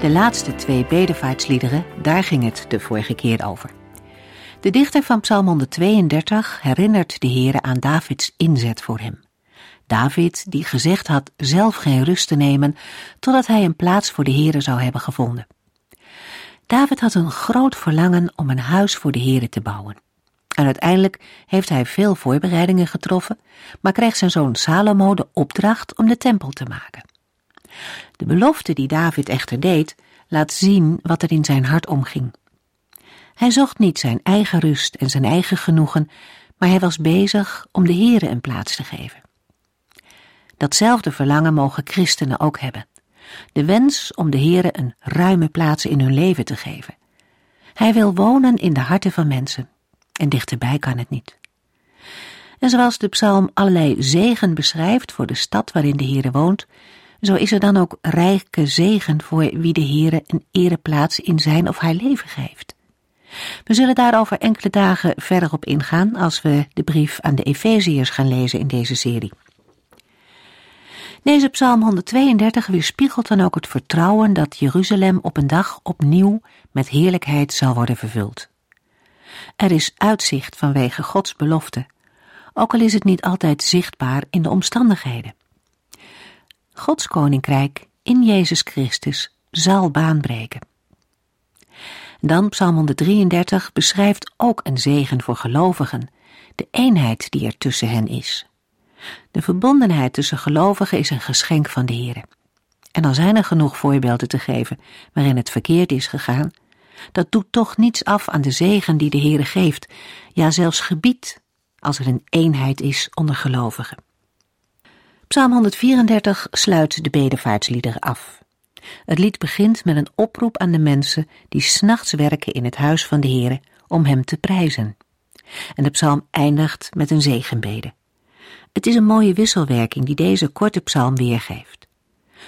De laatste twee bedevaartsliederen, daar ging het de vorige keer over. De dichter van Psalm 132 herinnert de Heere aan Davids inzet voor hem. David, die gezegd had zelf geen rust te nemen, totdat hij een plaats voor de Heere zou hebben gevonden. David had een groot verlangen om een huis voor de Heere te bouwen. En uiteindelijk heeft hij veel voorbereidingen getroffen, maar kreeg zijn zoon Salomo de opdracht om de tempel te maken. De belofte die David echter deed, laat zien wat er in zijn hart omging. Hij zocht niet zijn eigen rust en zijn eigen genoegen, maar hij was bezig om de Heere een plaats te geven. Datzelfde verlangen mogen christenen ook hebben. De wens om de Heere een ruime plaats in hun leven te geven. Hij wil wonen in de harten van mensen, en dichterbij kan het niet. En zoals de psalm allerlei zegen beschrijft voor de stad waarin de Heere woont, zo is er dan ook rijke zegen voor wie de Heere een ereplaats in zijn of haar leven geeft. We zullen daarover enkele dagen verder op ingaan als we de brief aan de Efeziërs gaan lezen in deze serie. Deze psalm 132 weerspiegelt dan ook het vertrouwen dat Jeruzalem op een dag opnieuw met heerlijkheid zal worden vervuld. Er is uitzicht vanwege Gods belofte, ook al is het niet altijd zichtbaar in de omstandigheden. Gods koninkrijk in Jezus Christus zal baanbreken. Dan Psalm 133 beschrijft ook een zegen voor gelovigen, de eenheid die er tussen hen is. De verbondenheid tussen gelovigen is een geschenk van de Heer. En al zijn er genoeg voorbeelden te geven waarin het verkeerd is gegaan, dat doet toch niets af aan de zegen die de Heere geeft, ja zelfs gebied, als er een eenheid is onder gelovigen. Psalm 134 sluit de bedevaartsliederen af. Het lied begint met een oproep aan de mensen die s'nachts werken in het huis van de Heere om hem te prijzen. En de psalm eindigt met een zegenbede. Het is een mooie wisselwerking die deze korte psalm weergeeft.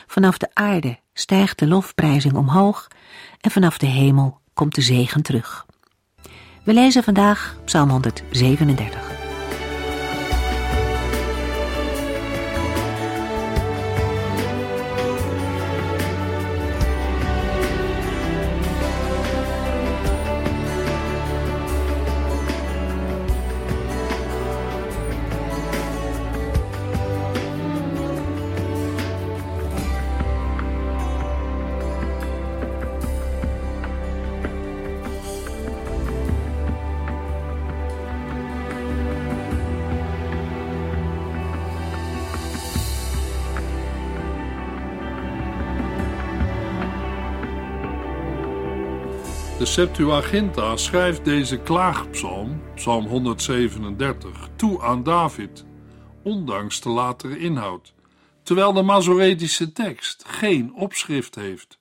Vanaf de aarde stijgt de lofprijzing omhoog en vanaf de hemel komt de zegen terug. We lezen vandaag Psalm 137. De Septuaginta schrijft deze klaagpsalm, psalm 137, toe aan David, ondanks de latere inhoud, terwijl de Masoretische tekst geen opschrift heeft.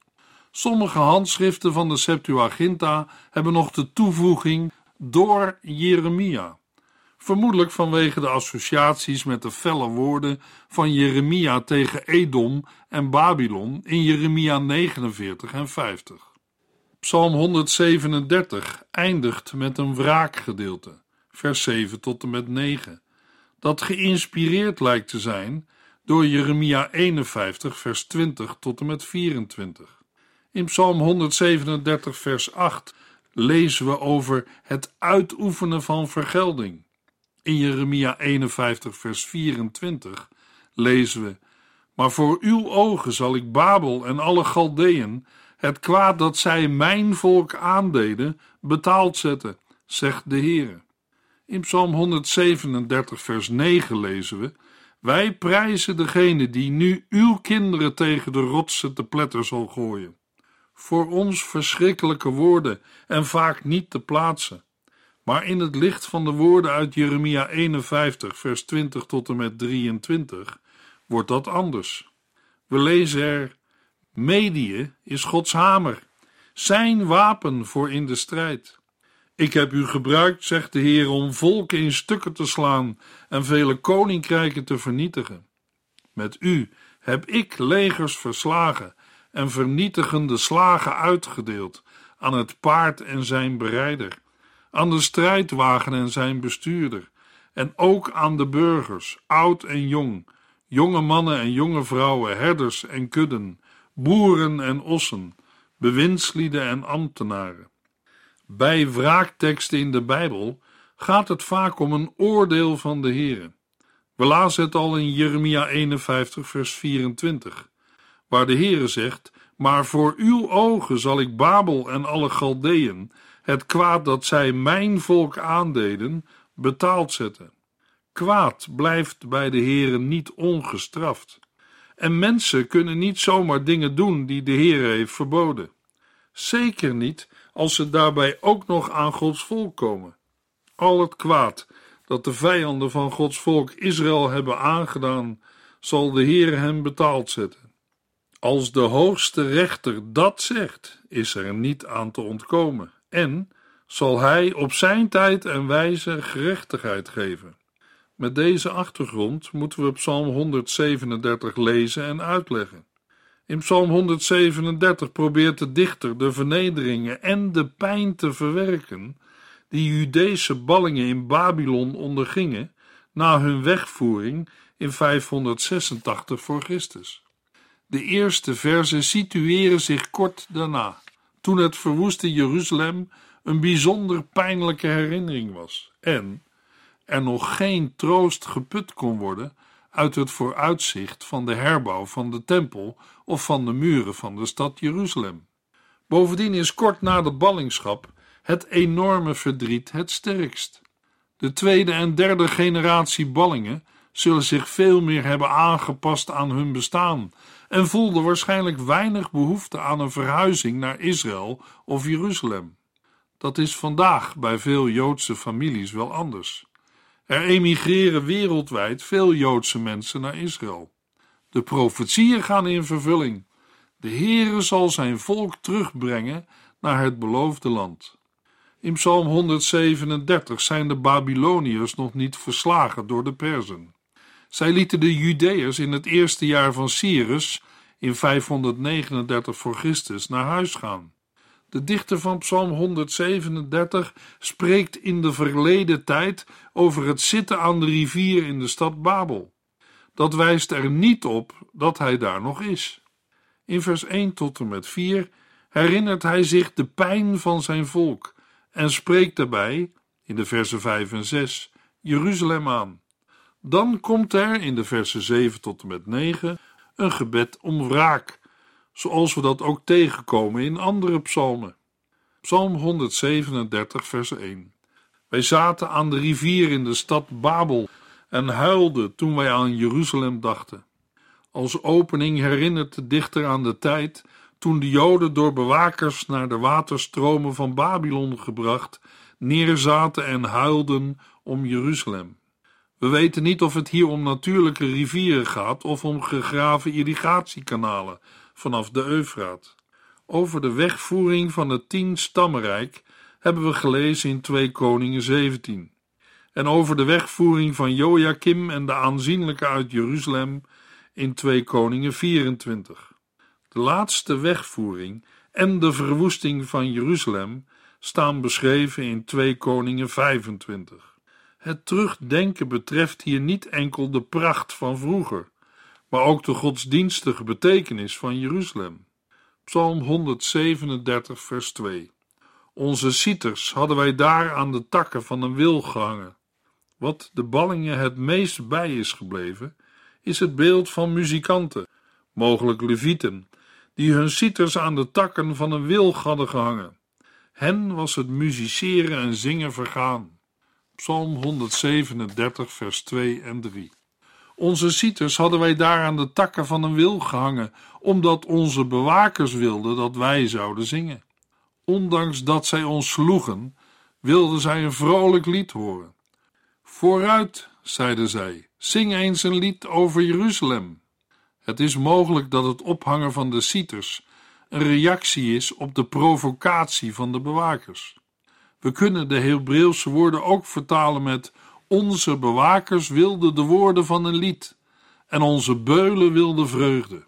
Sommige handschriften van de Septuaginta hebben nog de toevoeging door Jeremia, vermoedelijk vanwege de associaties met de felle woorden van Jeremia tegen Edom en Babylon in Jeremia 49 en 50. Psalm 137 eindigt met een wraakgedeelte, vers 7 tot en met 9, dat geïnspireerd lijkt te zijn door Jeremia 51, vers 20 tot en met 24. In Psalm 137, vers 8 lezen we over het uitoefenen van vergelding. In Jeremia 51, vers 24 lezen we: Maar voor uw ogen zal ik Babel en alle Galdeën het kwaad dat zij mijn volk aandeden, betaald zetten, zegt de Heere. In Psalm 137, vers 9 lezen we: Wij prijzen degene die nu uw kinderen tegen de rotsen te pletter zal gooien. Voor ons verschrikkelijke woorden en vaak niet te plaatsen. Maar in het licht van de woorden uit Jeremia 51, vers 20 tot en met 23, wordt dat anders. We lezen er Medie is Gods hamer. zijn wapen voor in de strijd. Ik heb u gebruikt, zegt de Heer, om volken in stukken te slaan en vele koninkrijken te vernietigen. Met u heb ik legers verslagen en vernietigende slagen uitgedeeld aan het paard en zijn berijder, aan de strijdwagen en zijn bestuurder, en ook aan de burgers, oud en jong, jonge mannen en jonge vrouwen, herders en kudden, boeren en ossen, bewindslieden en ambtenaren. Bij wraakteksten in de Bijbel gaat het vaak om een oordeel van de Heere. We lazen het al in Jeremia 51, vers 24, waar de Heere zegt: Maar voor uw ogen zal ik Babel en alle Galdeën, het kwaad dat zij mijn volk aandeden, betaald zetten. Kwaad blijft bij de Heere niet ongestraft. En mensen kunnen niet zomaar dingen doen die de Heere heeft verboden. Zeker niet als ze daarbij ook nog aan Gods volk komen. Al het kwaad dat de vijanden van Gods volk Israël hebben aangedaan, zal de Heer hem betaald zetten. Als de hoogste rechter dat zegt, is er niet aan te ontkomen en zal hij op zijn tijd en wijze gerechtigheid geven. Met deze achtergrond moeten we Psalm 137 lezen en uitleggen. In Psalm 137 probeert de dichter de vernederingen en de pijn te verwerken die Judese ballingen in Babylon ondergingen na hun wegvoering in 586 voor Christus. De eerste versen situeren zich kort daarna, toen het verwoeste Jeruzalem een bijzonder pijnlijke herinnering was en er nog geen troost geput kon worden uit het vooruitzicht van de herbouw van de tempel of van de muren van de stad Jeruzalem. Bovendien is kort na de ballingschap het enorme verdriet het sterkst. De tweede en derde generatie ballingen zullen zich veel meer hebben aangepast aan hun bestaan en voelden waarschijnlijk weinig behoefte aan een verhuizing naar Israël of Jeruzalem. Dat is vandaag bij veel Joodse families wel anders. Er emigreren wereldwijd veel Joodse mensen naar Israël. De profetieën gaan in vervulling. De Heere zal zijn volk terugbrengen naar het beloofde land. In Psalm 137 zijn de Babyloniërs nog niet verslagen door de Perzen. Zij lieten de Judeërs in het eerste jaar van Cyrus in 539 voor Christus naar huis gaan. De dichter van Psalm 137 spreekt in de verleden tijd over het zitten aan de rivier in de stad Babel. Dat wijst er niet op dat hij daar nog is. In vers 1 tot en met 4 herinnert hij zich de pijn van zijn volk en spreekt daarbij, in de versen 5 en 6, Jeruzalem aan. Dan komt er in de versen 7 tot en met 9 een gebed om wraak zoals we dat ook tegenkomen in andere psalmen. Psalm 137, vers 1. Wij zaten aan de rivier in de stad Babel en huilden toen wij aan Jeruzalem dachten. Als opening herinnert de dichter aan de tijd toen de Joden door bewakers naar de waterstromen van Babylon gebracht neerzaten en huilden om Jeruzalem. We weten niet of het hier om natuurlijke rivieren gaat of om gegraven irrigatiekanalen vanaf de Eufraat. Over de wegvoering van het tien stammenrijk hebben we gelezen in 2 Koningen 17. En over de wegvoering van Joachim en de aanzienlijke uit Jeruzalem in 2 Koningen 24. De laatste wegvoering en de verwoesting van Jeruzalem staan beschreven in 2 Koningen 25. Het terugdenken betreft hier niet enkel de pracht van vroeger, maar ook de godsdienstige betekenis van Jeruzalem. Psalm 137, vers 2. Onze cieters hadden wij daar aan de takken van een wil gehangen. Wat de ballingen het meest bij is gebleven, is het beeld van muzikanten, mogelijk levieten, die hun cieters aan de takken van een wilg hadden gehangen. Hen was het muziceren en zingen vergaan. Psalm 137, vers 2 en 3. Onze cieters hadden wij daar aan de takken van een wil gehangen, omdat onze bewakers wilden dat wij zouden zingen. Ondanks dat zij ons sloegen, wilden zij een vrolijk lied horen. Vooruit, zeiden zij, zing eens een lied over Jeruzalem. Het is mogelijk dat het ophangen van de cieters een reactie is op de provocatie van de bewakers. We kunnen de Hebreeuwse woorden ook vertalen met onze bewakers wilden de woorden van een lied en onze beulen wilden vreugde.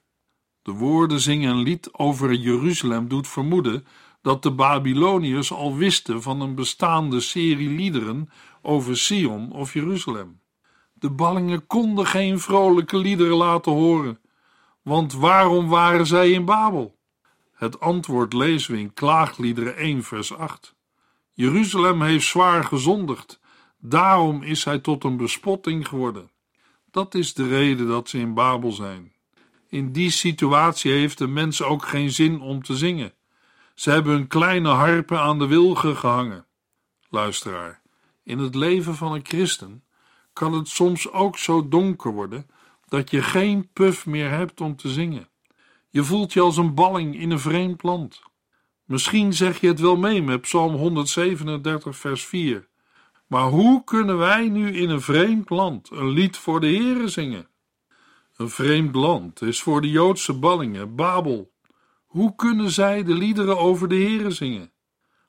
De woorden zingen een lied over Jeruzalem doet vermoeden dat de Babyloniërs al wisten van een bestaande serie liederen over Sion of Jeruzalem. De ballingen konden geen vrolijke liederen laten horen, want waarom waren zij in Babel? Het antwoord lezen we in Klaagliederen 1 vers 8. Jeruzalem heeft zwaar gezondigd, daarom is hij tot een bespotting geworden. Dat is de reden dat ze in Babel zijn. In die situatie heeft de mens ook geen zin om te zingen. Ze hebben hun kleine harpen aan de wilgen gehangen. Luisteraar, in het leven van een christen kan het soms ook zo donker worden dat je geen puf meer hebt om te zingen. Je voelt je als een balling in een vreemd land. Misschien zeg je het wel mee met Psalm 137, vers 4. Maar hoe kunnen wij nu in een vreemd land een lied voor de Heere zingen? Een vreemd land is voor de Joodse ballingen Babel. Hoe kunnen zij de liederen over de Heere zingen?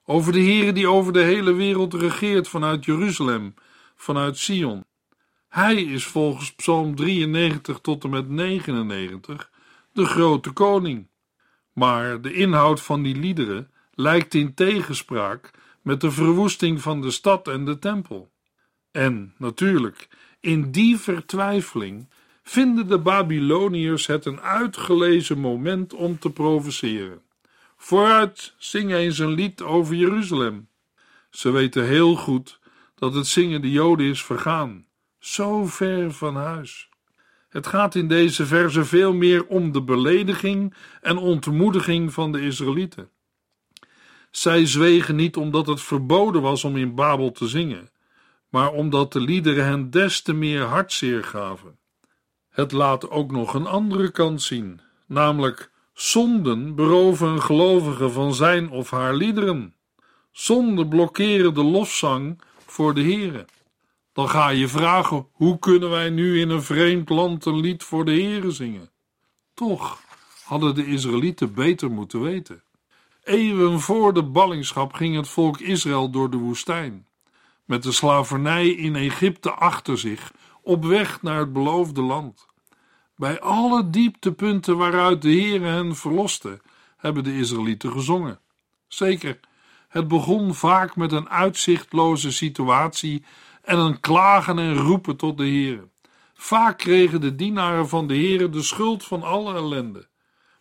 Over de Heere die over de hele wereld regeert vanuit Jeruzalem, vanuit Sion. Hij is volgens Psalm 93 tot en met 99 de grote koning. Maar de inhoud van die liederen lijkt in tegenspraak met de verwoesting van de stad en de tempel. En natuurlijk, in die vertwijfeling vinden de Babyloniërs het een uitgelezen moment om te provoceren. Vooruit, zing eens een lied over Jeruzalem. Ze weten heel goed dat het zingen de Joden is vergaan, zo ver van huis. Het gaat in deze verse veel meer om de belediging en ontmoediging van de Israëlieten. Zij zwegen niet omdat het verboden was om in Babel te zingen, maar omdat de liederen hen des te meer hartzeer gaven. Het laat ook nog een andere kant zien, namelijk zonden beroven een gelovige van zijn of haar liederen. Zonden blokkeren de lofzang voor de Here. Dan ga je vragen: hoe kunnen wij nu in een vreemd land een lied voor de Here zingen? Toch hadden de Israëlieten beter moeten weten. Eeuwen voor de ballingschap ging het volk Israël door de woestijn, met de slavernij in Egypte achter zich, op weg naar het beloofde land. Bij alle dieptepunten waaruit de Heer hen verloste, hebben de Israëlieten gezongen. Zeker, het begon vaak met een uitzichtloze situatie en een klagen en roepen tot de Heer. Vaak kregen de dienaren van de Heer de schuld van alle ellende.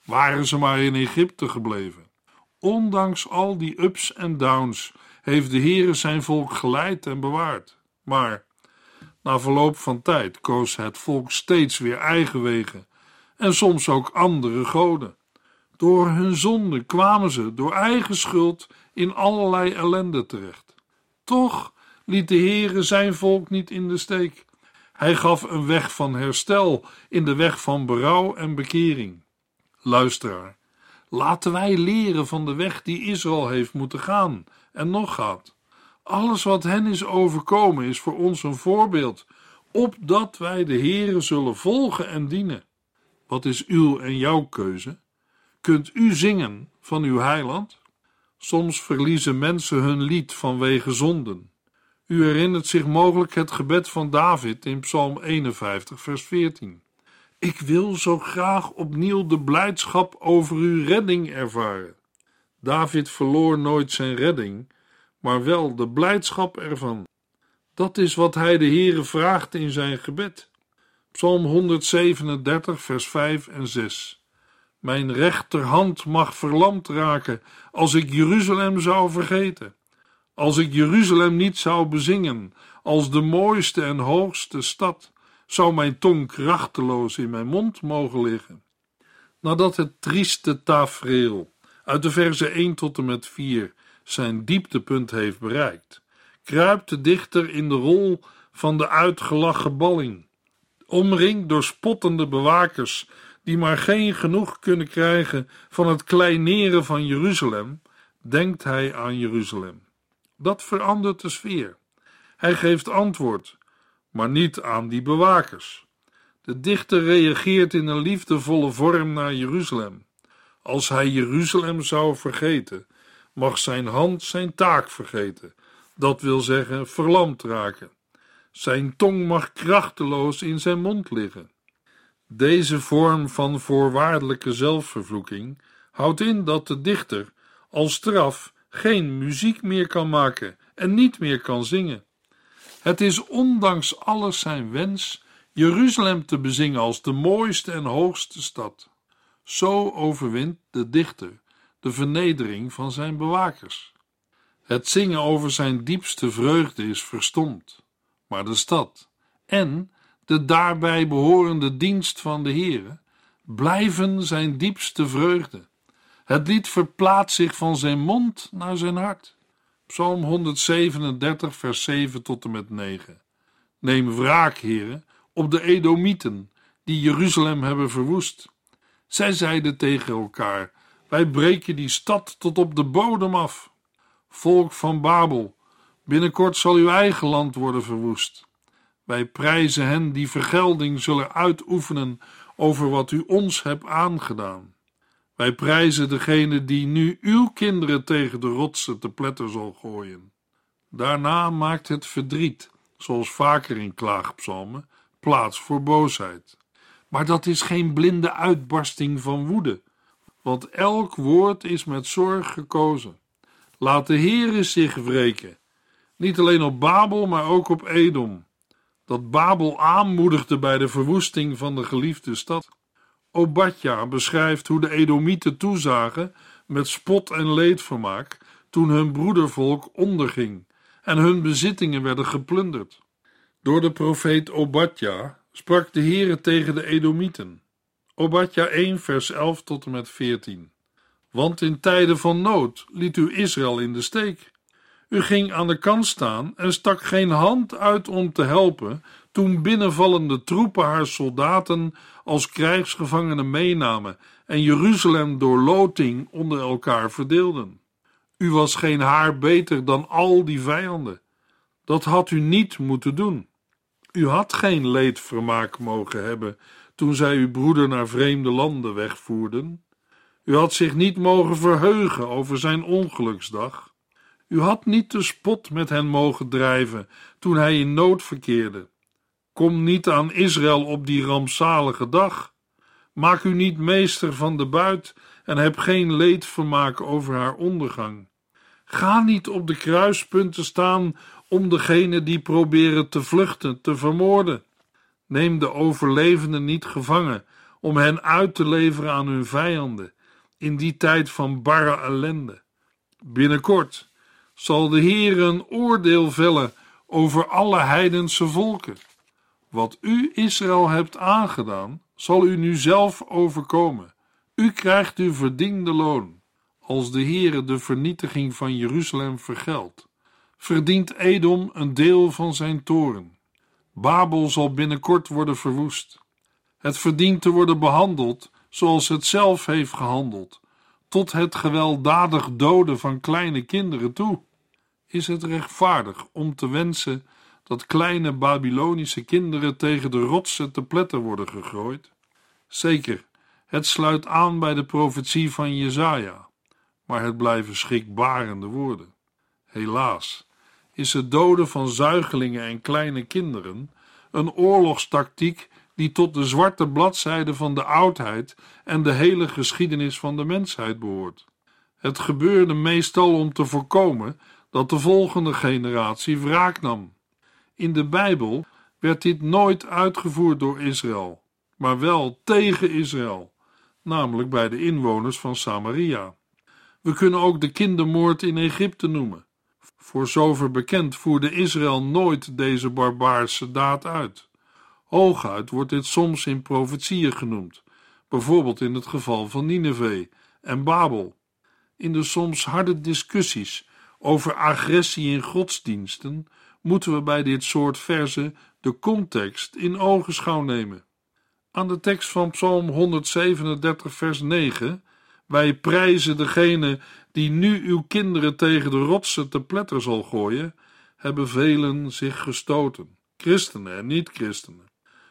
Waren ze maar in Egypte gebleven. Ondanks al die ups en downs heeft de Heere zijn volk geleid en bewaard. Maar na verloop van tijd koos het volk steeds weer eigen wegen en soms ook andere goden. Door hun zonde kwamen ze door eigen schuld in allerlei ellende terecht. Toch liet de Heere zijn volk niet in de steek. Hij gaf een weg van herstel in de weg van berouw en bekering. Luisteraar, laten wij leren van de weg die Israël heeft moeten gaan en nog gaat. Alles wat hen is overkomen is voor ons een voorbeeld, opdat wij de Heere zullen volgen en dienen. Wat is uw en jouw keuze? Kunt u zingen van uw heiland? Soms verliezen mensen hun lied vanwege zonden. U herinnert zich mogelijk het gebed van David in Psalm 51, vers 14. Ik wil zo graag opnieuw de blijdschap over uw redding ervaren. David verloor nooit zijn redding, maar wel de blijdschap ervan. Dat is wat hij de Heere vraagt in zijn gebed. Psalm 137, vers 5 en 6. Mijn rechterhand mag verlamd raken als ik Jeruzalem zou vergeten. Als ik Jeruzalem niet zou bezingen als de mooiste en hoogste stad, zou mijn tong krachteloos in mijn mond mogen liggen. Nadat het trieste tafereel uit de verse 1 tot en met 4 zijn dieptepunt heeft bereikt, kruipt de dichter in de rol van de uitgelachen balling, omringd door spottende bewakers die maar geen genoeg kunnen krijgen van het kleineren van Jeruzalem, denkt hij aan Jeruzalem. Dat verandert de sfeer. Hij geeft antwoord, maar niet aan die bewakers. De dichter reageert in een liefdevolle vorm naar Jeruzalem. Als hij Jeruzalem zou vergeten, mag zijn hand zijn taak vergeten, dat wil zeggen verlamd raken. Zijn tong mag krachteloos in zijn mond liggen. Deze vorm van voorwaardelijke zelfvervloeking houdt in dat de dichter als straf geen muziek meer kan maken en niet meer kan zingen. Het is ondanks alles zijn wens Jeruzalem te bezingen als de mooiste en hoogste stad. Zo overwint de dichter de vernedering van zijn bewakers. Het zingen over zijn diepste vreugde is verstomd, maar de stad en de daarbij behorende dienst van de Heere blijven zijn diepste vreugde. Het lied verplaatst zich van zijn mond naar zijn hart. Psalm 137, vers 7 tot en met 9. Neem wraak, heren, op de Edomieten, die Jeruzalem hebben verwoest. Zij zeiden tegen elkaar: Wij breken die stad tot op de bodem af. Volk van Babel, binnenkort zal uw eigen land worden verwoest. Wij prijzen hen die vergelding zullen uitoefenen over wat u ons hebt aangedaan. Wij prijzen degene die nu uw kinderen tegen de rotsen te pletter zal gooien. Daarna maakt het verdriet, zoals vaker in klaagpsalmen, plaats voor boosheid. Maar dat is geen blinde uitbarsting van woede, want elk woord is met zorg gekozen. Laat de Heere zich wreken, niet alleen op Babel, maar ook op Edom, dat Babel aanmoedigde bij de verwoesting van de geliefde stad. Obadja beschrijft hoe de Edomieten toezagen met spot en leedvermaak toen hun broedervolk onderging en hun bezittingen werden geplunderd. Door de profeet Obadja sprak de Heere tegen de Edomieten. Obadja 1 vers 11 tot en met 14. Want in tijden van nood liet u Israël in de steek. U ging aan de kant staan en stak geen hand uit om te helpen toen binnenvallende troepen haar soldaten als krijgsgevangenen meenamen en Jeruzalem door loting onder elkaar verdeelden. U was geen haar beter dan al die vijanden. Dat had u niet moeten doen. U had geen leedvermaak mogen hebben toen zij uw broeder naar vreemde landen wegvoerden. U had zich niet mogen verheugen over zijn ongeluksdag. U had niet de spot met hen mogen drijven toen hij in nood verkeerde. Kom niet aan Israël op die rampzalige dag. Maak u niet meester van de buit en heb geen leedvermaak over haar ondergang. Ga niet op de kruispunten staan om degene die proberen te vluchten te vermoorden. Neem de overlevenden niet gevangen om hen uit te leveren aan hun vijanden in die tijd van barre ellende. Binnenkort zal de Heer een oordeel vellen over alle heidense volken. Wat u Israël hebt aangedaan, zal u nu zelf overkomen. U krijgt uw verdiende loon, als de Heere de vernietiging van Jeruzalem vergeldt. Verdient Edom een deel van zijn toren. Babel zal binnenkort worden verwoest. Het verdient te worden behandeld zoals het zelf heeft gehandeld, tot het gewelddadig doden van kleine kinderen toe. Is het rechtvaardig om te wensen dat kleine Babylonische kinderen tegen de rotsen te pletter worden gegooid? Zeker, het sluit aan bij de profetie van Jezaja, maar het blijven schrikbarende woorden. Helaas is het doden van zuigelingen en kleine kinderen een oorlogstactiek die tot de zwarte bladzijde van de oudheid en de hele geschiedenis van de mensheid behoort. Het gebeurde meestal om te voorkomen dat de volgende generatie wraak nam. In de Bijbel werd dit nooit uitgevoerd door Israël, maar wel tegen Israël, namelijk bij de inwoners van Samaria. We kunnen ook de kindermoord in Egypte noemen. Voor zover bekend voerde Israël nooit deze barbaarse daad uit. Hooguit wordt dit soms in profetieën genoemd, bijvoorbeeld in het geval van Nineveh en Babel. In de soms harde discussies over agressie in godsdiensten moeten we bij dit soort verzen de context in ogenschouw nemen. Aan de tekst van Psalm 137, vers 9: Wij prijzen degene die nu uw kinderen tegen de rotsen te pletter zal gooien, hebben velen zich gestoten, christenen en niet-christenen.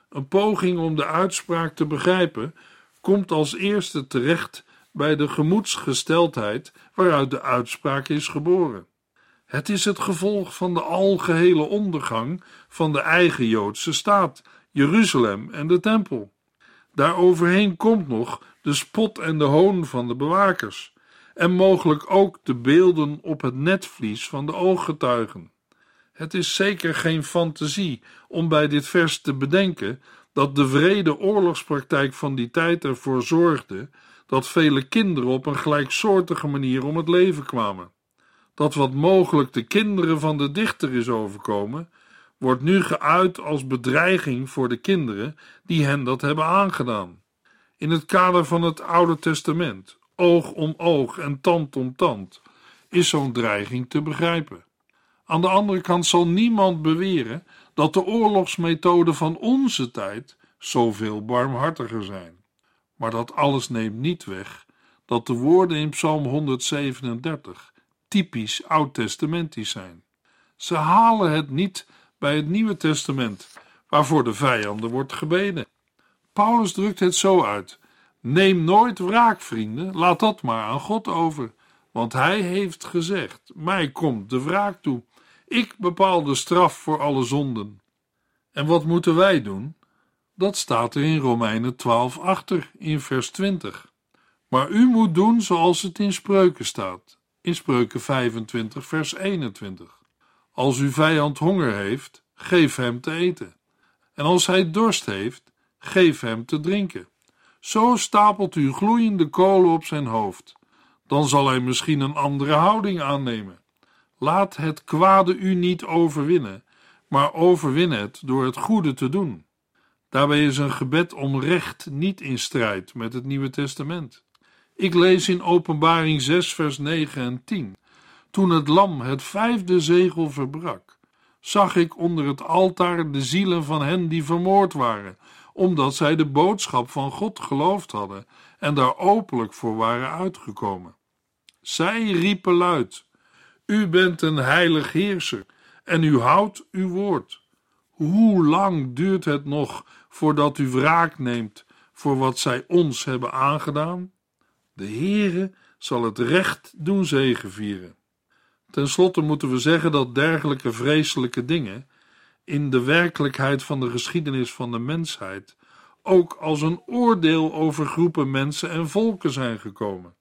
Een poging om de uitspraak te begrijpen komt als eerste terecht bij de gemoedsgesteldheid waaruit de uitspraak is geboren. Het is het gevolg van de algehele ondergang van de eigen Joodse staat, Jeruzalem en de tempel. Daaroverheen komt nog de spot en de hoon van de bewakers, en mogelijk ook de beelden op het netvlies van de ooggetuigen. Het is zeker geen fantasie om bij dit vers te bedenken dat de vrede oorlogspraktijk van die tijd ervoor zorgde dat vele kinderen op een gelijksoortige manier om het leven kwamen. Dat wat mogelijk de kinderen van de dichter is overkomen, wordt nu geuit als bedreiging voor de kinderen die hen dat hebben aangedaan. In het kader van het Oude Testament, oog om oog en tand om tand, is zo'n dreiging te begrijpen. Aan de andere kant zal niemand beweren dat de oorlogsmethoden van onze tijd zoveel barmhartiger zijn. Maar dat alles neemt niet weg dat de woorden in Psalm 137 typisch oud-testamentisch zijn. Ze halen het niet bij het Nieuwe Testament, waarvoor de vijanden wordt gebeden. Paulus drukt het zo uit: Neem nooit wraak, vrienden, laat dat maar aan God over, want hij heeft gezegd: Mij komt de wraak toe. Ik bepaal de straf voor alle zonden. En wat moeten wij doen? Dat staat er in Romeinen 12 achter, in vers 20. Maar u moet doen zoals het in spreuken staat, in spreuken 25, vers 21. Als uw vijand honger heeft, geef hem te eten. En als hij dorst heeft, geef hem te drinken. Zo stapelt u gloeiende kolen op zijn hoofd. Dan zal hij misschien een andere houding aannemen. Laat het kwade u niet overwinnen, maar overwin het door het goede te doen. Daarbij is een gebed om recht niet in strijd met het Nieuwe Testament. Ik lees in Openbaring 6, vers 9 en 10. Toen het lam het vijfde zegel verbrak, zag ik onder het altaar de zielen van hen die vermoord waren, omdat zij de boodschap van God geloofd hadden en daar openlijk voor waren uitgekomen. Zij riepen luid: U bent een heilig heerser en u houdt uw woord. Hoe lang duurt het nog voordat u wraak neemt voor wat zij ons hebben aangedaan? De Heere zal het recht doen zegevieren. Ten slotte moeten we zeggen dat dergelijke vreselijke dingen in de werkelijkheid van de geschiedenis van de mensheid ook als een oordeel over groepen mensen en volken zijn gekomen.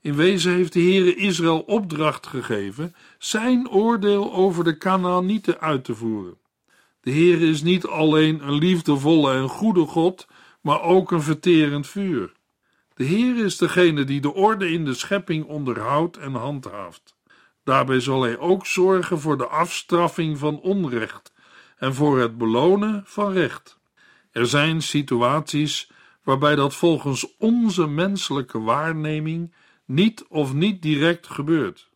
In wezen heeft de Heere Israël opdracht gegeven zijn oordeel over de Canaanieten uit te voeren. De Heere is niet alleen een liefdevolle en goede God, maar ook een verterend vuur. De Heer is degene die de orde in de schepping onderhoudt en handhaaft. Daarbij zal hij ook zorgen voor de afstraffing van onrecht en voor het belonen van recht. Er zijn situaties waarbij dat volgens onze menselijke waarneming niet of niet direct gebeurt.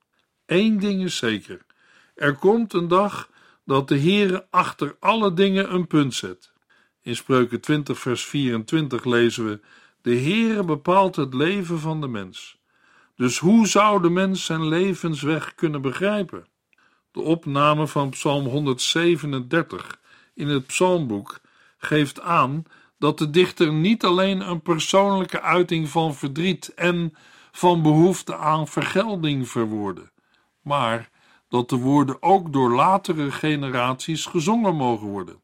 Eén ding is zeker: er komt een dag dat de Heere achter alle dingen een punt zet. In Spreuken 20, vers 24 lezen we: De Heere bepaalt het leven van de mens. Dus hoe zou de mens zijn levensweg kunnen begrijpen? De opname van Psalm 137 in het Psalmboek geeft aan dat de dichter niet alleen een persoonlijke uiting van verdriet en van behoefte aan vergelding verwoordde, maar dat de woorden ook door latere generaties gezongen mogen worden.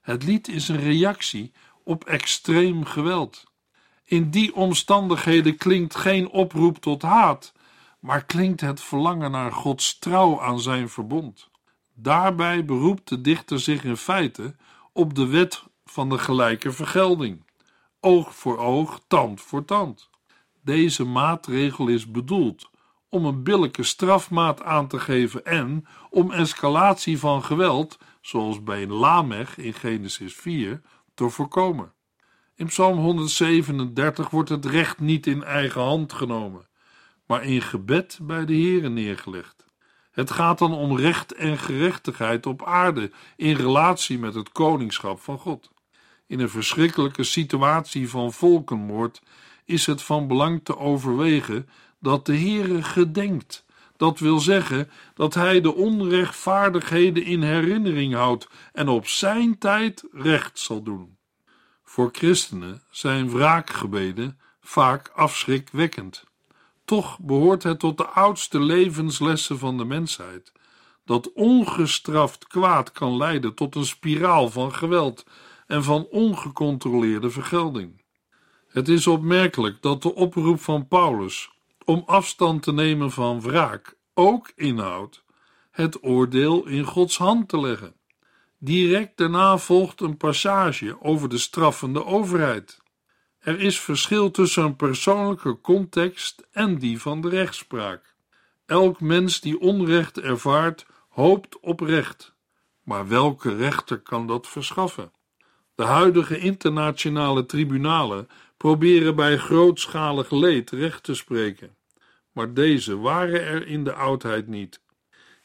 Het lied is een reactie op extreem geweld. In die omstandigheden klinkt geen oproep tot haat, maar klinkt het verlangen naar Gods trouw aan zijn verbond. Daarbij beroept de dichter zich in feite op de wet van de gelijke vergelding: oog voor oog, tand voor tand. Deze maatregel is bedoeld om een billijke strafmaat aan te geven en om escalatie van geweld, zoals bij Lamech in Genesis 4, te voorkomen. In Psalm 137 wordt het recht niet in eigen hand genomen, maar in gebed bij de Heere neergelegd. Het gaat dan om recht en gerechtigheid op aarde in relatie met het koningschap van God. In een verschrikkelijke situatie van volkenmoord is het van belang te overwegen dat de Heere gedenkt. Dat wil zeggen dat hij de onrechtvaardigheden in herinnering houdt en op zijn tijd recht zal doen. Voor christenen zijn wraakgebeden vaak afschrikwekkend. Toch behoort het tot de oudste levenslessen van de mensheid dat ongestraft kwaad kan leiden tot een spiraal van geweld en van ongecontroleerde vergelding. Het is opmerkelijk dat de oproep van Paulus om afstand te nemen van wraak ook inhoudt het oordeel in Gods hand te leggen. Direct daarna volgt een passage over de straffende overheid. Er is verschil tussen een persoonlijke context en die van de rechtspraak. Elk mens die onrecht ervaart, hoopt op recht. Maar welke rechter kan dat verschaffen? De huidige internationale tribunalen proberen bij grootschalig leed recht te spreken. Maar deze waren er in de oudheid niet.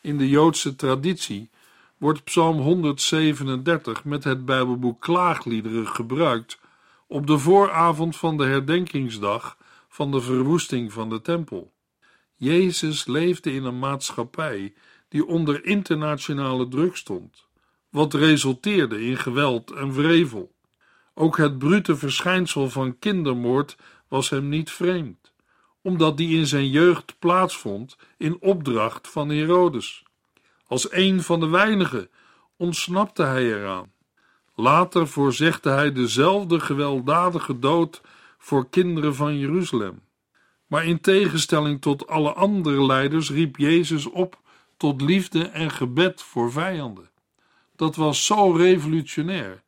In de Joodse traditie wordt Psalm 137 met het Bijbelboek Klaagliederen gebruikt op de vooravond van de herdenkingsdag van de verwoesting van de tempel. Jezus leefde in een maatschappij die onder internationale druk stond, wat resulteerde in geweld en wrevel. Ook het brute verschijnsel van kindermoord was hem niet vreemd, omdat die in zijn jeugd plaatsvond in opdracht van Herodes. Als een van de weinigen ontsnapte hij eraan. Later voorzegde hij dezelfde gewelddadige dood voor kinderen van Jeruzalem. Maar in tegenstelling tot alle andere leiders riep Jezus op tot liefde en gebed voor vijanden. Dat was zo revolutionair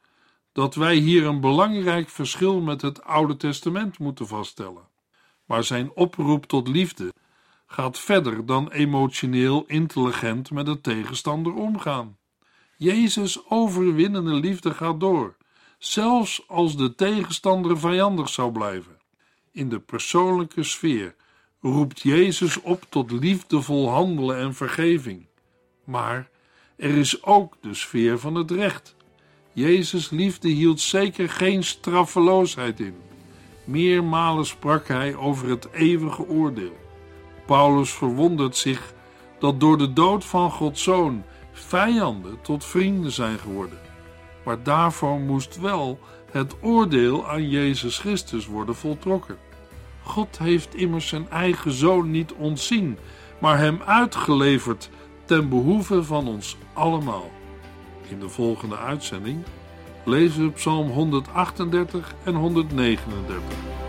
dat wij hier een belangrijk verschil met het Oude Testament moeten vaststellen. Maar zijn oproep tot liefde gaat verder dan emotioneel intelligent met de tegenstander omgaan. Jezus' overwinnende liefde gaat door, zelfs als de tegenstander vijandig zou blijven. In de persoonlijke sfeer roept Jezus op tot liefdevol handelen en vergeving. Maar er is ook de sfeer van het recht. Jezus' liefde hield zeker geen straffeloosheid in. Meermalen sprak hij over het eeuwige oordeel. Paulus verwondert zich dat door de dood van Gods zoon vijanden tot vrienden zijn geworden. Maar daarvoor moest wel het oordeel aan Jezus Christus worden voltrokken. God heeft immers zijn eigen zoon niet ontzien, maar hem uitgeleverd ten behoeve van ons allemaal. In de volgende uitzending lezen we Psalm 138 en 139.